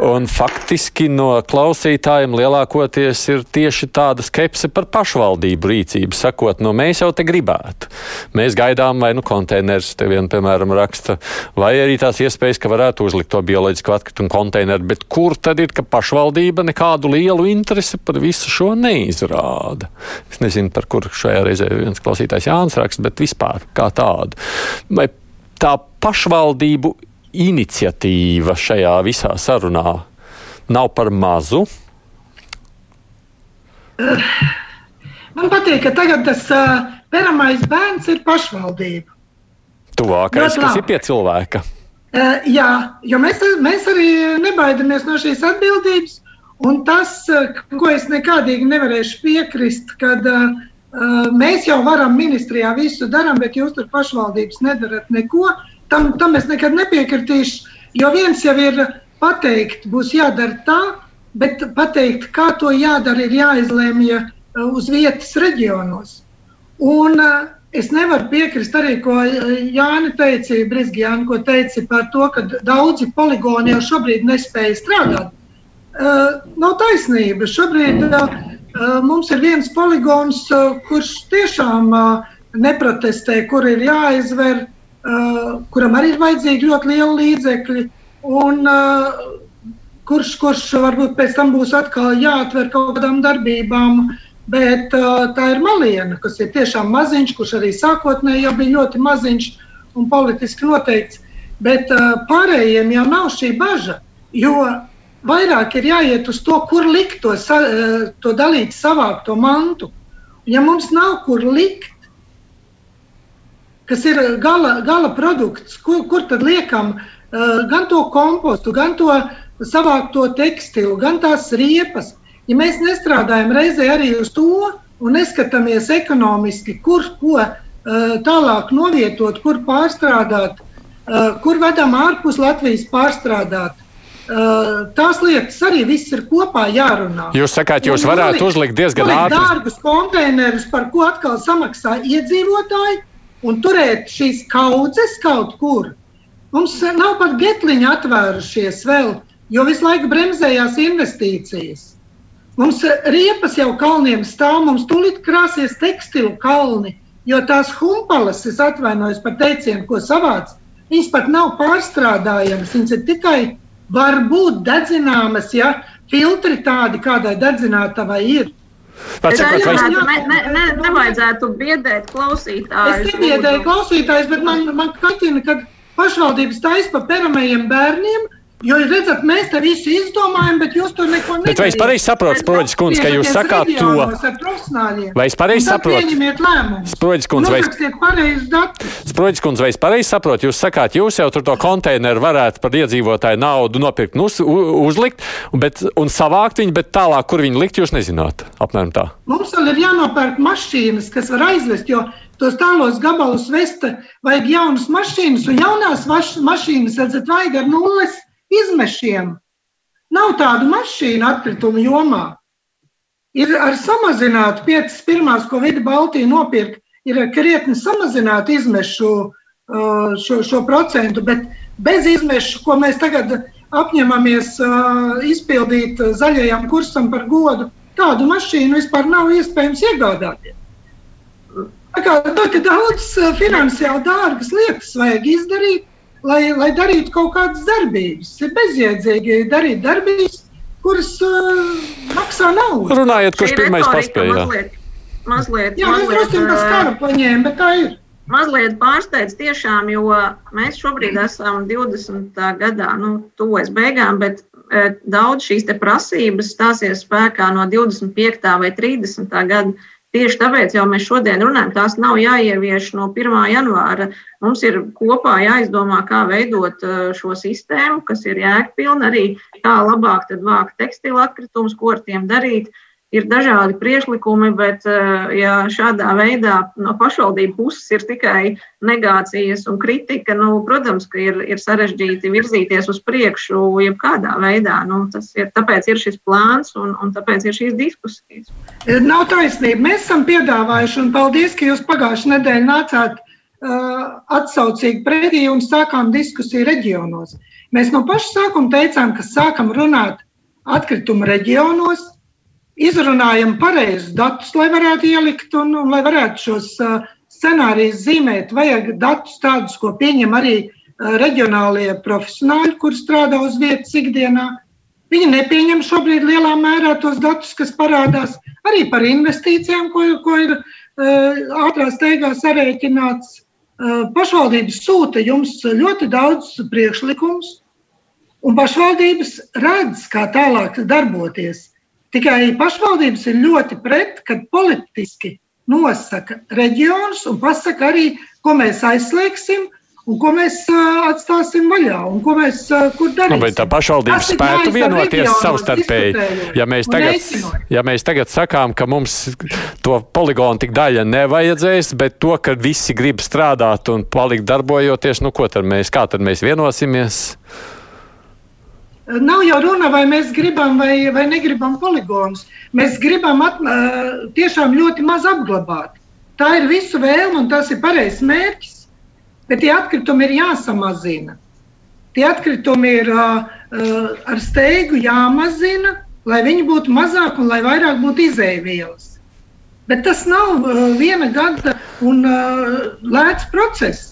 Un faktiski no klausītājiem lielākoties ir tieši tāda skepse par pašvaldību rīcību, sakot, no mēs jau te gribētu. Mēs gaidām, vai nu konteinerus te vien, piemēram, raksta, vai arī tās iespējas, ka varētu uzlikt to bioloģisko atkritumu konteineru, bet kur tad ir, ka pašvaldība nekādu lielu interesi par visu šo neizrāda? Es nezinu, par kur šajā reizē viens klausītājs Jānis raksta, bet vispār kā tādu. Vai tā pašvaldību iniciatīva šajā visā sarunā nav par mazu?
Man patīk, ka tagad tas uh, peramais bērns ir pašvaldība.
Tuvākais, kas ir pie cilvēka.
Uh, jā, jo mēs, mēs arī nebaidamies no šīs atbildības. Un tas, ko es nekādīgi nevarēšu piekrist, kad uh, mēs jau varam ministrijā visu darām, bet jūs tur pašvaldības nedarat neko. Uh, tam, tam es nekad nepiekritīšu. Jo viens jau ir pateikt, būs jādara tā, bet pateikt, kā to jādara, ir jāizlēmj uh, uz vietas reģionos. Un uh, es nevaru piekrist arī, ko uh, Jānis teica, Brīsīs Jānis, ko teica par to, ka daudzi poligoni jau šobrīd nespēja strādāt. Uh, nav taisnība. Šobrīd uh, mums ir viens poligons, uh, kurš tiešām uh, neprotestē, kur ir jāizver uh, Uh, kuram arī ir vajadzīgi ļoti lieli līdzekļi, un uh, kurš, kurš varbūt pēc tam būs atkal jāatver kaut kādām darbībām. Bet uh, tā ir maliena, kas ir tiešām maziņš, kurš arī sākotnēji jau bija ļoti maziņš un politiski noteikts. Bet pārējiem jau nav šī bažas, jo vairāk ir jāiet uz to, kur likt to, to dalīt, savākt to mantu. Ja mums nav kur likt, kas ir gala, gala produkts, kur, kur tad liekam uh, gan to kompostu, gan to savākto tekstilu, gan tās riepas. Ja mēs nestrādājam reizē arī uz to un neskatāmies ekonomiski, kur ko uh, tālāk novietot, kur pārstrādāt, uh, kur vedam ārpus Latvijas pārstrādāt, tās lietas arī viss ir kopā jārunā.
Jūs sakāt, jūs varētu uzlikt diezgan ātri.
Dārgus konteinerus, par ko atkal samaksā iedzīvotāji, un turēt šīs kaudzes kaut kur. Mums nav pat getliņi atvērušies vēl, jo visu laiku bremzējās investīcijas. Mums riepas jau kalniem stāv, mums tūlīt krāsies tekstilu kalni, jo tās humpalas, es atvainojos par teicienu, ko savāc, viņas pat nav pārstrādājamas, viņas ir tikai var būt dedzināmas, ja filtri tādi, kādai dedzinātavai ir.
Sakot, vai... ne, ne, ne, nevajadzētu biedēt klausītājus.
Es nebiedēju klausītājus, bet man, man katina, ka pašvaldības taisa pa peramajiem bērniem Jo, redzat, mēs te visu izdomājam, bet jūs tur neko nedarāt.
Bet vai es pareizi saprotu, Sproģis kundze, ka jūs sakāt to? Vai es pareizi saprotu? Sproģis kundze, vai es... Sproģis kundze, vai es pareizi saprotu, jūs sakāt, jūs jau tur to konteineru varētu par iedzīvotāju naudu nopirkt un uz, uzlikt, bet, un savākt viņu, bet tālāk, kur viņu likt, jūs nezināt. Apmēram tā.
Mums vēl ir jānopērk mašīnas, kas var aizvest, jo tos tālos gabalus vest, vajag jaunas mašīnas, un jaunās mašīnas, redzat, vajag ar nulles izmešiem. Nav tādu mašīnu atkritumu jomā. Ir ar samazinātu, piecas pirmās, ko Vidi Baltija nopirka, ir krietni samazināta izmešu uh, šo, šo procentu, bet bez izmešu, ko mēs tagad apņemamies uh, izpildīt zaļajam kursam par godu, tādu mašīnu vispār nav iespējams iegādāties. Tā kā ļoti daudz uh, finansiāli dārgas lietas vajag izdarīt, lai, lai darītu kaut kādas darbības. Ir bezjēdzīgi darīt darbības, kuras uh, maksā naudu.
Runājiet, kurš pirmais paspēja.
Mazliet, mazliet,
jā, mēs drusku pēc kara paņēma, bet tā ir.
Mazliet pārsteidz tiešām, jo mēs šobrīd esam 20. gadā, nu, tuvojas beigām, bet e, daudz šīs prasības stāsies spēkā no 25. vai 30. gada. Tieši tāpēc jau mēs šodien runājam, tās nav jāievieš no 1. janvāra. Mums ir kopā jāizdomā, kā veidot uh, šo sistēmu, kas ir jēgpilna, arī kā labāk vākt tekstilu atkritumus, ko ar tiem darīt. Uh, ir dažādi priekšlikumi, bet eh, ja šādā veidā no pašvaldību puses ir tikai negācijas un kritika, nu, protams, ka ir, ir sarežģīti virzīties uz priekšu jebkādā veidā. Nu, ir, tāpēc ir šis plāns un, un tāpēc ir šīs diskusijas.
Nav taisnība. Mēs esam piedāvājuši, un paldies, ka jūs pagājušajā nedēļā nācāt uh, atsaucīgi pretī un sākām diskusiju reģionos. Mēs no paša sākuma teicām, ka sākam runāt atkritumu reģionos, izrunājam pareizus datus, lai varētu ielikt un, un lai varētu šos uh, scenārijus zīmēt. Vajag datus tādus, ko pieņem arī uh, reģionālie profesionāļi, kur strādā uz vietas ikdienā. Viņi nepieņem šobrīd lielā mērā tos datus, kas parādās arī par investīcijām, ko, ko ir uh, ātrā steigā sarēķināts. Pašvaldības sūta jums ļoti daudz priekšlikumus, un pašvaldības redz, kā tālāk darboties. Tikai pašvaldības ir ļoti pret, kad politiski nosaka reģionus un pasaka arī, ko mēs aizslēgsim un ko mēs uh, atstāsim vaļā un ko mēs uh, kur darīsim.
Nu, tā pašvaldība spētu vienoties savstarpēji. Ja mēs, tagad, ja mēs tagad sakām, ka mums to poligonu tik daļa nevajadzēs, bet to, ka visi grib strādāt un palikt darbojoties, nu ko tad mēs, kā tad mēs vienosimies?
Nav jau runa, vai mēs gribam vai, vai negribam poligonus. Mēs gribam at, tiešām ļoti maz apglabāt. Tā ir visu vēlme un tas ir pareizs mērķis. Bet tie atkritumi ir jāsamazina. Tie atkritumi ir uh, ar steigu jāmazina, lai viņi būtu mazāk un lai vairāk būtu izēvielas. Bet tas nav uh, viena gada un uh, lēts process.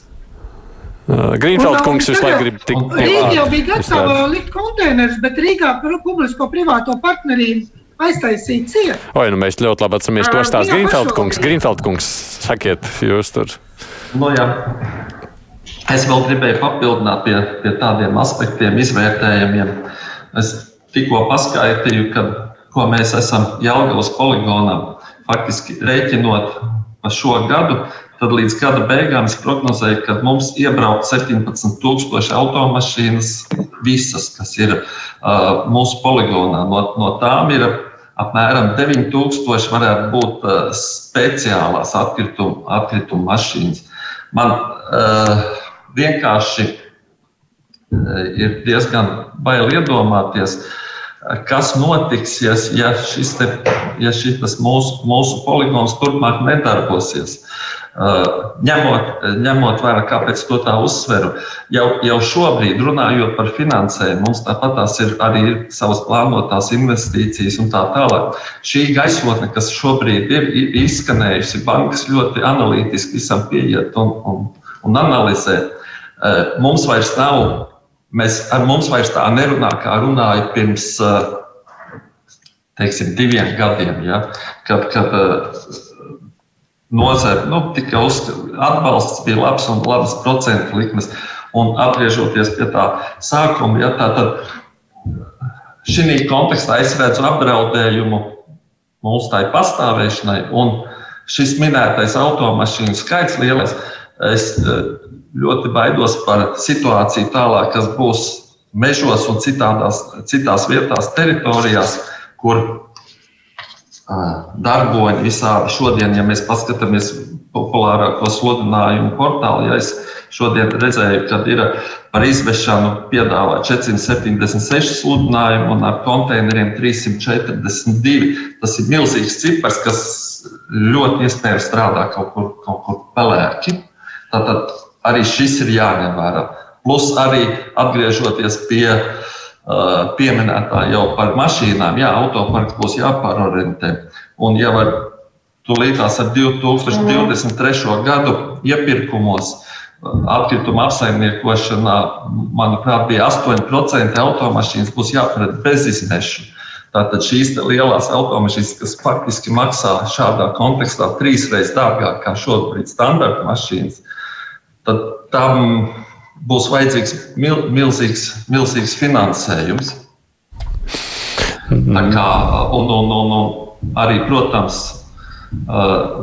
Uh, Grīnfelds kungs visu laiku grib tikt.
Rīga jau bija gatava likt konteinerus, bet Rīgā publisko-privāto partnerību aiztaisīt ciet.
Oi, nu mēs ļoti labi atceramies to stāstu. Grīnfelds kungs, Grīnfelds kungs, sakiet, jūs tur.
Nu, jā. Es vēl gribēju papildināt pie, pie tādiem aspektiem, izvērtējumiem. Es tikko paskaitīju, ka, ko mēs esam Jālgavas poligonā faktiski rēķinot pa šo gadu, tad līdz gada beigām es prognozēju, ka mums iebrauc 17,000 automašīnas, visas, kas ir uh, mūsu poligonā. No, no tām ir apmēram 9,000 varētu būt uh, speciālās atkrituma atkritum mašīnas. Man uh, vienkārši ir diezgan bail iedomāties, kas notiks, ja, ja šis, te, ja šis mūsu, mūsu poligons turpmāk nedarbosies. Ņemot, ņemot vērā, kāpēc to tā uzsveru, jau, jau šobrīd runājot par finansējumu, mums tāpat tās ir arī ir savas plānotās investīcijas un tā tālāk. Šī gaisotne, kas šobrīd ir izskanējusi, bankas ļoti analītiski visam pieiet un, un, un analizē. Mums vairs nav, mēs ar mums vairs tā nerunā, kā runāja pirms teiksim, diviem gadiem, ja, kad, kad nozare nu, tika uzskatīta, atbalsts bija labs un labas procentu likmes. Un atgriežoties pie tā sākuma, ja, tā tad šī kontekstā es redzu apdraudējumu mūsu tai pastāvēšanai. Un šis minētais automašīnu skaits lielais, es eh, ļoti baidos par situāciju tālāk, kas būs mežos un citādās, citās vietās, teritorijās, kur darboņi visādi. Šodien, ja mēs paskatāmies populārāko sludinājumu portālu, ja es šodien redzēju, ka ir par izvešanu piedāvā 476 sludinājumu un ar konteineriem 342. Tas ir milzīgs cipars, kas ļoti iespējams strādā kaut kur, kaut kur pelēki. Tātad arī šis ir jāņem vērā. Plus arī atgriežoties pie uh, pieminētā jau par mašīnām, jā, autoparks būs jāpārorientē. Un jau ar tūlītās ar 2023. gadu iepirkumos atkrituma apsaimniekošanā, manuprāt, bija 8% automašīnas būs jāparedz bez izmešu. Tātad šīs lielās automašīnas, kas faktiski maksā šādā kontekstā trīsreiz dārgāk kā šobrīd standarta mašīnas, tad tam būs vajadzīgs mil, milzīgs, milzīgs finansējums. Tā kā, un, un, un, un arī, protams,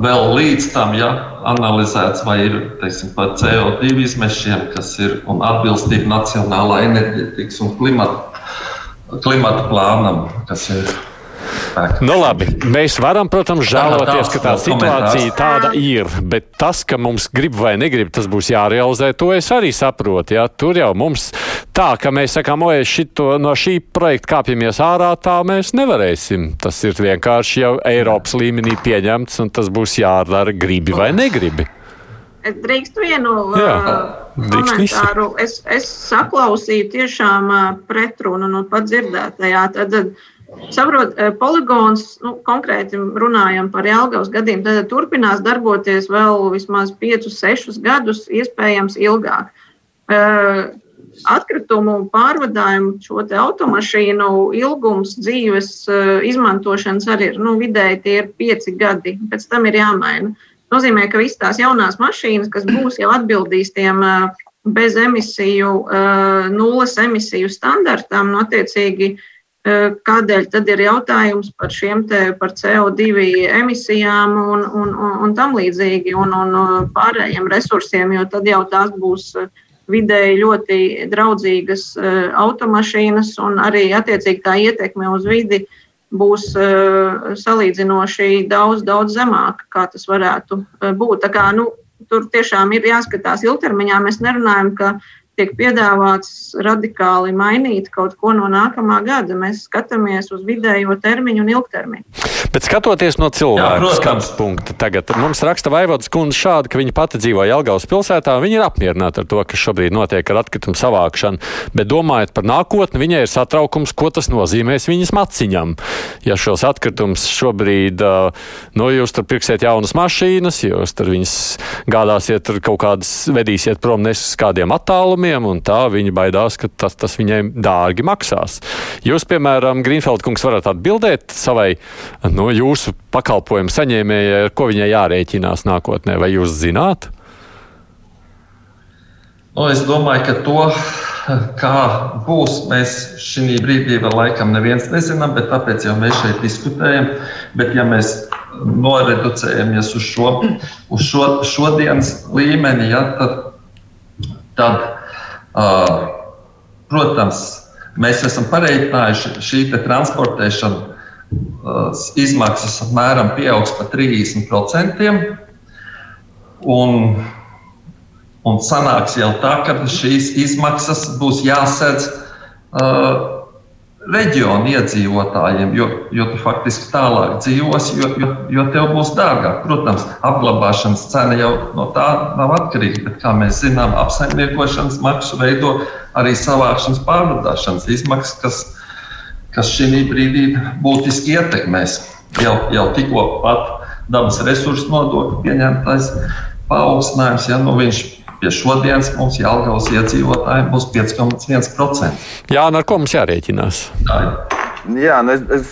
vēl līdz tam, ja analizēts, vai ir teiksim, par CO2 izmešiem, kas ir un atbilstība nacionālā enerģētikas un klimata, klimata plānam, kas ir.
Nu, labi, mēs varam, protams, žēloties, ka tā situācija tāda ir, bet tas, ka mums grib vai negrib, tas būs jārealizē, to es arī saprotu. Ja? Tur jau mums tā, ka mēs sakām, oi, šito, no šī projekta kāpjamies ārā, tā mēs nevarēsim. Tas ir vienkārši jau Eiropas līmenī pieņemts, un tas būs jādara, gribi vai negribi.
Es drīkstu vienu Jā, uh, komentāru. Es, es saklausīju tiešām uh, pretrunu no pat dzirdētajā. Tad, tad Saprot, eh, poligons, nu, konkrēti runājam par Jālgavas gadiem, tad turpinās darboties vēl vismaz 5, 6 gadus, iespējams ilgāk. Eh, atkritumu pārvadājumu šo automašīnu ilgums dzīves eh, izmantošanas arī ir nu, vidēji tie ir 5 gadi, pēc tam ir jāmaina. Tas nozīmē, ka visas tās jaunās mašīnas, kas būs jau atbildīs tiem bez emisiju, nulles emisiju standartam, nu, attiecīgi, kādēļ tad ir jautājums par šiem te par CO2 emisijām un, un, un, un tam līdzīgi un, un pārējiem resursiem, jo tad jau tās būs vidēji ļoti draudzīgas automašīnas un arī attiecīgi tā ietekme uz vidi būs salīdzinoši daudz, daudz zemāka, kā tas varētu būt. Tā kā, nu, tur tiešām ir jāskatās ilgtermiņā. Mēs nerunājam, ka tiek piedāvāts radikāli mainīt kaut ko no nākamā gada. Mēs skatāmies uz vidējo termiņu un ilgtermiņu.
Bet skatoties no cilvēka skatu punkta, tagad mums raksta Vaivodas kundze šādi, ka viņa pati dzīvo Jelgavas pilsētā. Viņa ir apmierināta ar to, kas šobrīd notiek ar atkritumu savākšanu, bet domājot par nākotni, viņai ir satraukums, ko tas nozīmēs viņas maciņam. Ja šos atkritumus šobrīd, nu, jūs tur pirksiet jaunas mašīnas, jūs tur viņas gādāsiet, tur kaut kādas vedīsiet prom nes uz kādiem attālumiem, uzņēmumiem, un tā viņi baidās, ka tas, tas viņiem dārgi maksās. Jūs, piemēram, Grīnfeld kungs, varat atbildēt savai no jūsu pakalpojumu saņēmējai, ar ko viņai jārēķinās nākotnē, vai jūs zināt?
Nu, es domāju, ka to, kā būs, mēs šī brīdī vēl laikam neviens nezinām, bet tāpēc jau mēs šeit diskutējam. Bet, ja mēs noreducējamies uz šo, uz šo šodienas līmeni, ja, tad, tad Protams, mēs esam pareiķinājuši šī transportēšana izmaksas apmēram pieaugs par 30%. Un Un sanāks jau tā, ka šīs izmaksas būs jāsadz uh, reģionu iedzīvotājiem, jo, jo tu faktiski tālāk dzīvosi, jo, jo, jo tev būs dārgāk. Protams, apglabāšanas cena jau no tā nav atkarīga, bet, kā mēs zinām, apsaimniekošanas maksu veido arī savākšanas pārvadāšanas izmaksas, kas, kas šī brīdī būtiski ietekmēs. Jau, jau tikko pat dabas resursu nodokļu pieņemtais paaugstinājums, ja nu viņš Pie šodienas mums Jālgavas iedzīvotājiem būs 5,1%.
Jā, un ar ko mums jārēķinās?
Tā ir. Jā, nu es, es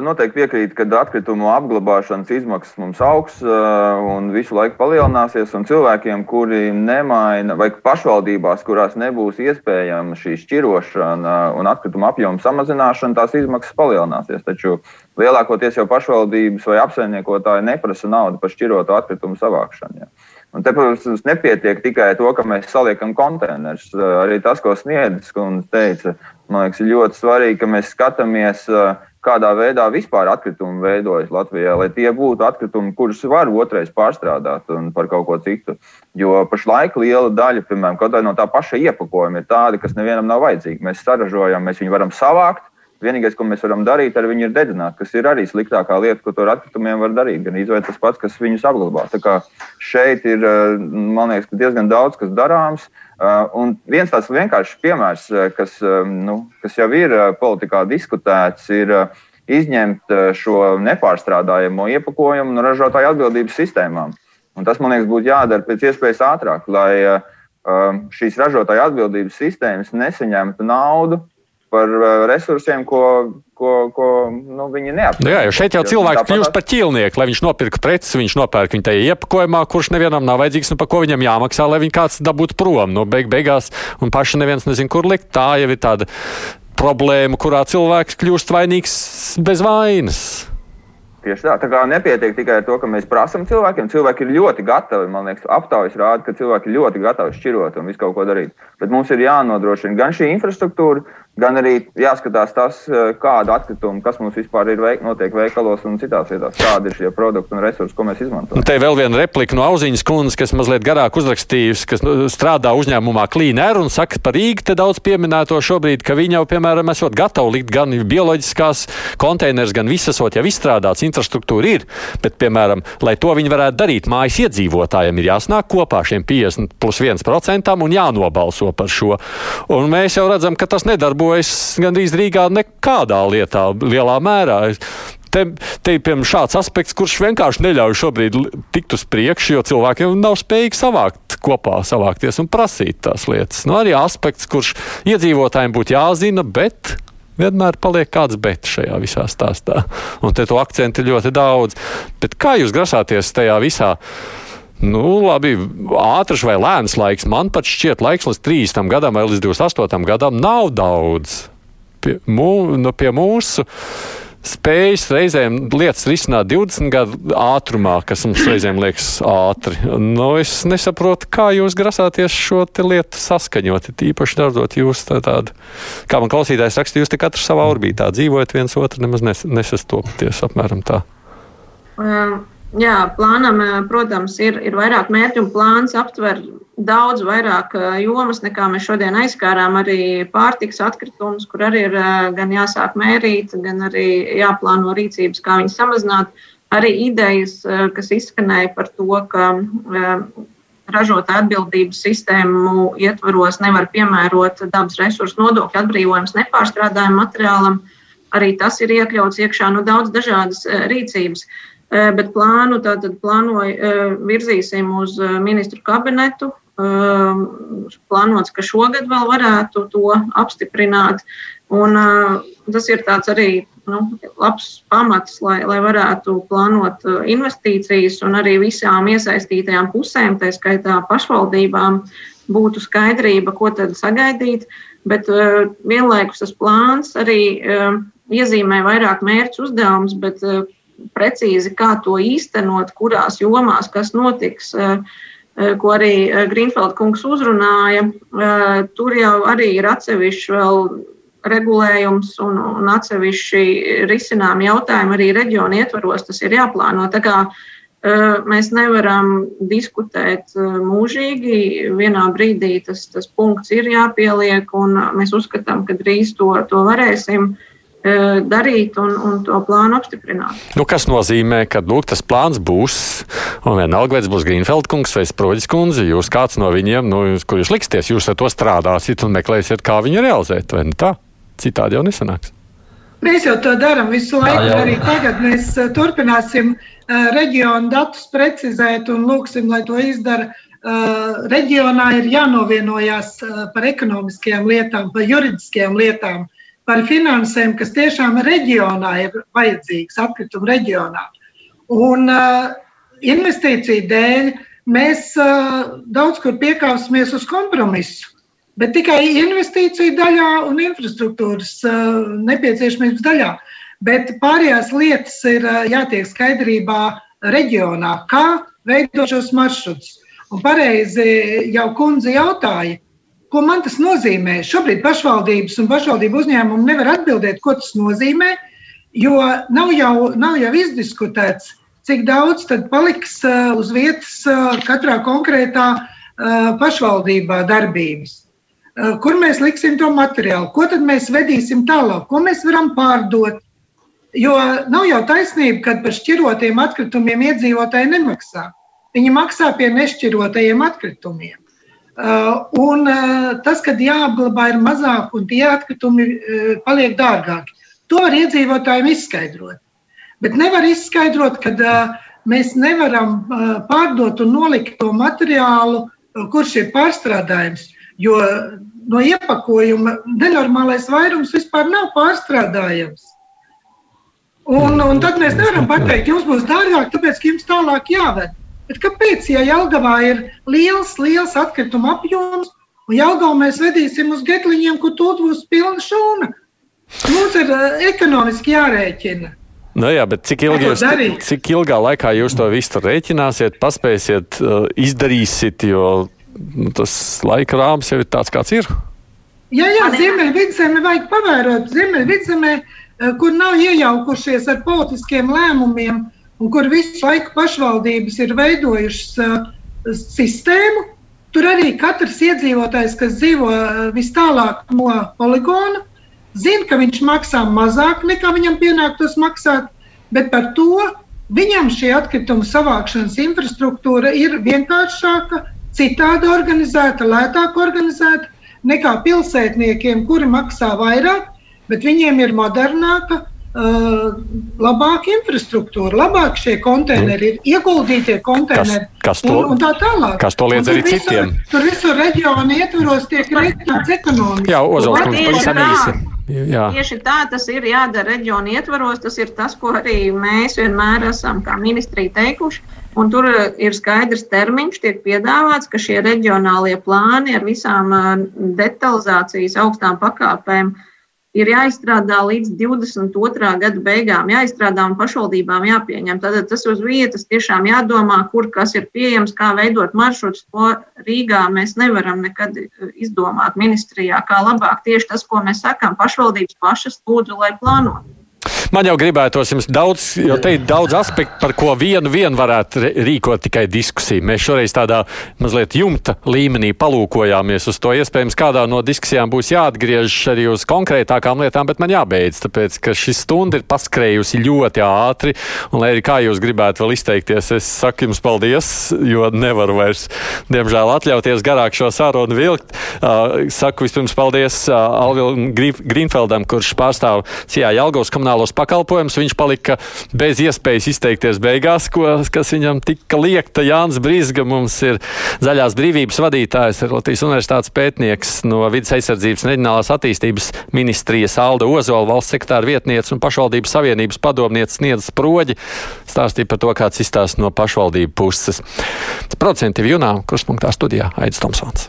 noteikti piekrītu, ka atkritumu apglabāšanas izmaksas mums augs un visu laiku palielināsies. Cilvēkiem, kuri nemaina, vai pašvaldībās, kurās nebūs iespējama šī šķirošana un atkrituma apjoma samazināšana, tās izmaksas palielināsies. Taču lielākoties jau pašvaldības vai apsaimniekotāji neprasa naudu par šķirotu atkritumu savākšanu. Jā. Un te, protams, nepietiek tikai to, ka mēs saliekam konteinerus. Arī tas, ko sniedzis kundze teica, man liekas, ir ļoti svarīgi, ka mēs skatāmies, kādā veidā vispār atkritumi veidojas Latvijā, lai tie būtu atkritumi, kurus var otrais pārstrādāt un par kaut ko citu. Jo pašlaik liela daļa, piemēram, no tā paša iepakojuma ir tāda, kas nevienam nav vajadzīga. Mēs saražojam, mēs viņu varam savākt, Vienīgais, ko mēs varam darīt ar viņu, ir dedzināt, kas ir arī sliktākā lieta, ko ar atkritumiem var darīt. Gan izvēlēt tas pats, kas viņus apglabā. Tā kā šeit ir, eh, liekas, diezgan daudz kas darāms. Eh, un viens tāds vienkāršs piemērs, eh, kas, nu, kas jau ir politikā diskutēts, ir izņemt šo nepārstrādājamo iepakojumu no ražotāju atbildības sistēmām. Un tas, man liekas, būtu jādara pēc iespējas ātrāk, lai šīs ražotāju atbildības sistēmas nesaņemtu naudu par uh, resursiem, ko, ko, ko nu, viņi neapstrādā.
Nu jā, jo šeit jau cilvēks kļūst par ķīlnieku, lai viņš nopirka preces, viņš nopērk viņu tajā iepakojumā, kurš nevienam nav vajadzīgs un par ko viņam jāmaksā, lai viņu kāds dabūtu prom no beig beigās, un paši neviens nezin, kur likt. Tā jau ir tāda problēma, kurā cilvēks kļūst vainīgs bez vainas.
Tieši tā. Tā kā nepietiek tikai ar to, ka mēs prasām cilvēkiem. Cilvēki ir ļoti gatavi. Man liekas, aptaujas rāda, ka cilvēki ir ļoti gatavi šķirot un visu kaut ko darīt. Bet mums ir jānodrošina gan šī infrastruktūra, gan arī jāskatās tas, eh, kāda atkrituma, kas mums vispār ir veik, notiek veikalos un citās vietās, kādi ir šie produkti un resursi, ko mēs izmantojam.
Te vēl viena replika no Auziņas kundzes, kas mazliet garāk uzrakstījusi, kas nu, strādā uzņēmumā Clean Air un saka par Rīgu te daudz pieminēto šobrīd, ka viņi jau, piemēram, esot gatavi likt gan bioloģiskās konteinerus, gan visas, jau izstrādāts, infrastruktūra ir, bet, piemēram, lai to viņi varētu darīt, mājas iedzīvotājiem ir jāsnāk kopā šiem 50 plus 1% un jānobalso par šo. Un mēs jau redzam, ka tas nedarbojas nedarbojas gandrīz Rīgā nekādā lietā, lielā mērā. Te, te ir piemēram šāds aspekts, kurš vienkārši neļauj šobrīd tikt uz priekšu, jo cilvēkiem nav spējīgi savākt kopā, savākties un prasīt tās lietas. Nu, arī aspekts, kurš iedzīvotājiem būtu jāzina, bet vienmēr paliek kāds bet šajā visā stāstā. Un te to akcentu ļoti daudz. Bet kā jūs grasāties tajā visā? Nu, labi, ātrs vai lēns laiks. Man pat šķiet, laiks līdz 30 gadam vai līdz 28 gadam nav daudz. Pie, mū, nu, pie mūsu spējas reizēm lietas risināt 20 gadu ātrumā, kas mums reizēm liekas ātri. Nu, es nesaprotu, kā jūs grasāties šo lietu saskaņot. Tīpaši darbot jūs tā tādu, kā man klausītājs raksta, jūs te katrs savā orbītā dzīvojat viens otru, nemaz nes, nesastopaties apmēram tā.
Um. Jā, plānam, eh, protams, ir, ir vairāk mērķu, un plāns aptver daudz vairāk eh, jomas, nekā mēs šodien aizskārām. Arī pārtiks atkritumus, kur arī ir eh, gan jāsāk mērīt, gan arī jāplāno rīcības, kā viņas samazināt. Arī idejas, kas izskanēja par to, ka ražotāja atbildības sistēmu ietvaros nevar piemērot dabas resursu nodokļu atbrīvojums nepārstrādājumu materiālam. Arī tas ir iekļauts iekšā no nu, daudz dažādas rīcības. Uh, bet plānu tātad plānoju virzīsim uz ministru kabinetu. Plānots, ka šogad vēl varētu to apstiprināt. Un, tas ir arī nu, labs pamats, lai, lai varētu plānot investīcijas un arī visām iesaistītajām pusēm, tā skaitā pašvaldībām, būtu skaidrība, ko tad sagaidīt. Bet vienlaikus tas plāns arī iezīmē vairāk mērķu uzdevumus, bet precīzi, kā to īstenot, kurās jomās, kas notiks, eh, eh, ko arī eh, Grīnfelda kungs uzrunāja. Tur jau arī ir atsevišķi vēl regulējums un, un atsevišķi risinām jautājumi arī reģionu ietvaros. Tas ir jāplāno. Tā kā Mēs nevaram diskutēt mūžīgi. Vienā brīdī tas, tas punkts ir jāpieliek, un mēs uzskatām, ka drīz to, to varēsim darīt un, un to plānu apstiprināt.
Nu, kas nozīmē, ka lūk, tas plāns būs, un vienalga, vai tas būs Grīnfelds kungs vai Sproģis kundze, jūs kāds no viņiem, nu, kur jūs liksties, jūs ar to strādāsiet un meklēsiet, kā viņu realizēt, vai ne tā? Citādi jau nesanāks.
Mēs jau to darām visu laiku. Jā, jā. Arī tagad mēs turpināsim uh, reģionu datus precizēt un lūksim, lai to izdara. Uh, reģionā ir jānovienojās uh, par ekonomiskajām lietām, par juridiskajām lietām, par finansēm, kas tiešām reģionā ir vajadzīgas, atkritumu reģionā. Un investīciju dēļ mēs daudz kur piekāpsimies uz kompromisu. Bet tikai investīciju daļā un infrastruktūras nepieciešamības daļā. Bet pārējās lietas ir jātiek skaidrībā reģionā, kā veidot šos maršrutus. Un pareizi jau kundze jautāja, ko man tas nozīmē. Šobrīd pašvaldības un pašvaldību uzņēmumi nevar atbildēt, ko tas nozīmē, jo nav jau, nav jau izdiskutēts, cik daudz paliks uz vietas katrā konkrētā pašvaldībā darbības. Kur mēs liksim to materiālu, ko tad mēs vedīsim tālāk, ko mēs varam pārdot, Jo nav jau taisnība, ka par šķirotiem atkritumiem iedzīvotāji nemaksā. Viņi maksā pie nešķirotajiem atkritumiem. Uh, un uh, tas, ka jāapglabā ir mazāk un tie atkritumi uh, paliek dārgāki, to var iedzīvotājiem izskaidrot. Bet nevar izskaidrot, ka mēs nevaram pārdot un nolikt to materiālu, kurš ir pārstrādājums. Jo no iepakojuma nenormālais vairums vispār nav pārstrādājams. Un, un tad mēs nevaram pateikt, jums būs dārgāk, tāpēc, jums tālāk jāved. Bet kāpēc, ja Jālgavā ir liels, liels atkrituma apjoms, un Jālgavā mēs vedīsim uz getliņiem, kur tur būs pilna šūna? Mums ir uh, ekonomiski jārēķina.
Nu jā, bet cik, ilgi jūs, cik ilgā laikā jūs to visu rēķināsiet, paspēsiet, uh, izdarīsiet, jo nu, tas laika rāms jau ir tāds, kāds ir?
Jā, jā, Ziemeļvidzemē vajag pavērot. Ziemeļvidzemē uh, Eh, kur nav iejaukušies ar politiskiem lēmumiem, un kur visu laiku pašvaldības ir veidojušas uh, sistēmu. Tur arī katrs iedzīvotājs, kas dzīvo uh, vis tālāk no poligona, zina, ka viņš maksā mazāk nekā viņam pienāktos maksāt, bet par to viņam šī atkrituma savākšanas infrastruktūra ir vienkāršāka, citādi organizēta, lētāk organizēta nekā pilsētniekiem, kuri maksā vairāk bet viņiem ir modernāka. Uh, labāka infrastruktūra, labāk šie konteineri ir ieguldītie konteineri.
Kas, kas to, un, un tā tālāk. Kas to liedz arī visur, citiem?
Tur visur reģionu ietvaros tiek rēķināts ekonomika.
Jā, Ozols, kungs, pavisam īsi.
Jā. Tieši tā tas ir jādara reģionu ietvaros. Tas ir tas, ko arī mēs vienmēr esam kā ministrija teikuši. Un tur ir skaidrs termiņš, tiek piedāvāts, ka šie reģionālie plāni ar visām uh, detalizācijas augstām pakāpēm uh, ir jāizstrādā līdz 22. gada beigām, jāizstrādā un pašvaldībām jāpieņem. Tad tas uz vietas tiešām jādomā, kur kas ir pieejams, kā veidot maršrutus. To Rīgā mēs nevaram nekad izdomāt ministrijā, kā labāk. Tieši tas, ko mēs sakām, pašvaldības pašas lūdzu, lai plānotu.
Man jau gribētos jums daudz, jo te ir daudz aspektu, par ko vienu, vienu varētu rīkot tikai diskusiju. Mēs šoreiz tādā mazliet jumta līmenī palūkojāmies uz to. Iespējams, kādā no diskusijām būs jāatgriežas arī uz konkrētākām lietām, bet man jābeidz, tāpēc, ka šī stunda ir paskrējusi ļoti ātri. Un, lai arī kā jūs gribētu vēl izteikties, es saku jums paldies, jo nevaru vairs, diemžēl, atļauties garāk šo sarunu vilkt. Uh, saku vispirms paldies uh, Alvilam Grīnfeldam, kurš pārstāv Sijā Jelgavas komunālos pakalpojums. Viņš palika bez iespējas izteikties beigās, ko, kas viņam tika liekta. Jānis Brīsga mums ir zaļās brīvības vadītājs, Latvijas universitātes pētnieks no vidas aizsardzības un reģionālās attīstības ministrijas Alda Ozola, valsts sekretāra vietniece un pašvaldības savienības padomniece sniedz sproģi. Stāstīja par to, kāds izstāsta no pašvaldību puses. Procenti jūnā, kurspunktā studijā Aits Tomsons.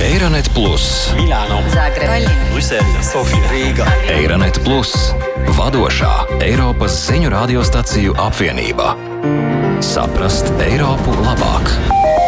Eironet Plus,
Milāno, Zagreba,
Brisele, Sofija, Rīga.
Eironet
Plus, vadošā Eiropas ziņu radiostaciju apvienība. Saprast Eiropu labāk!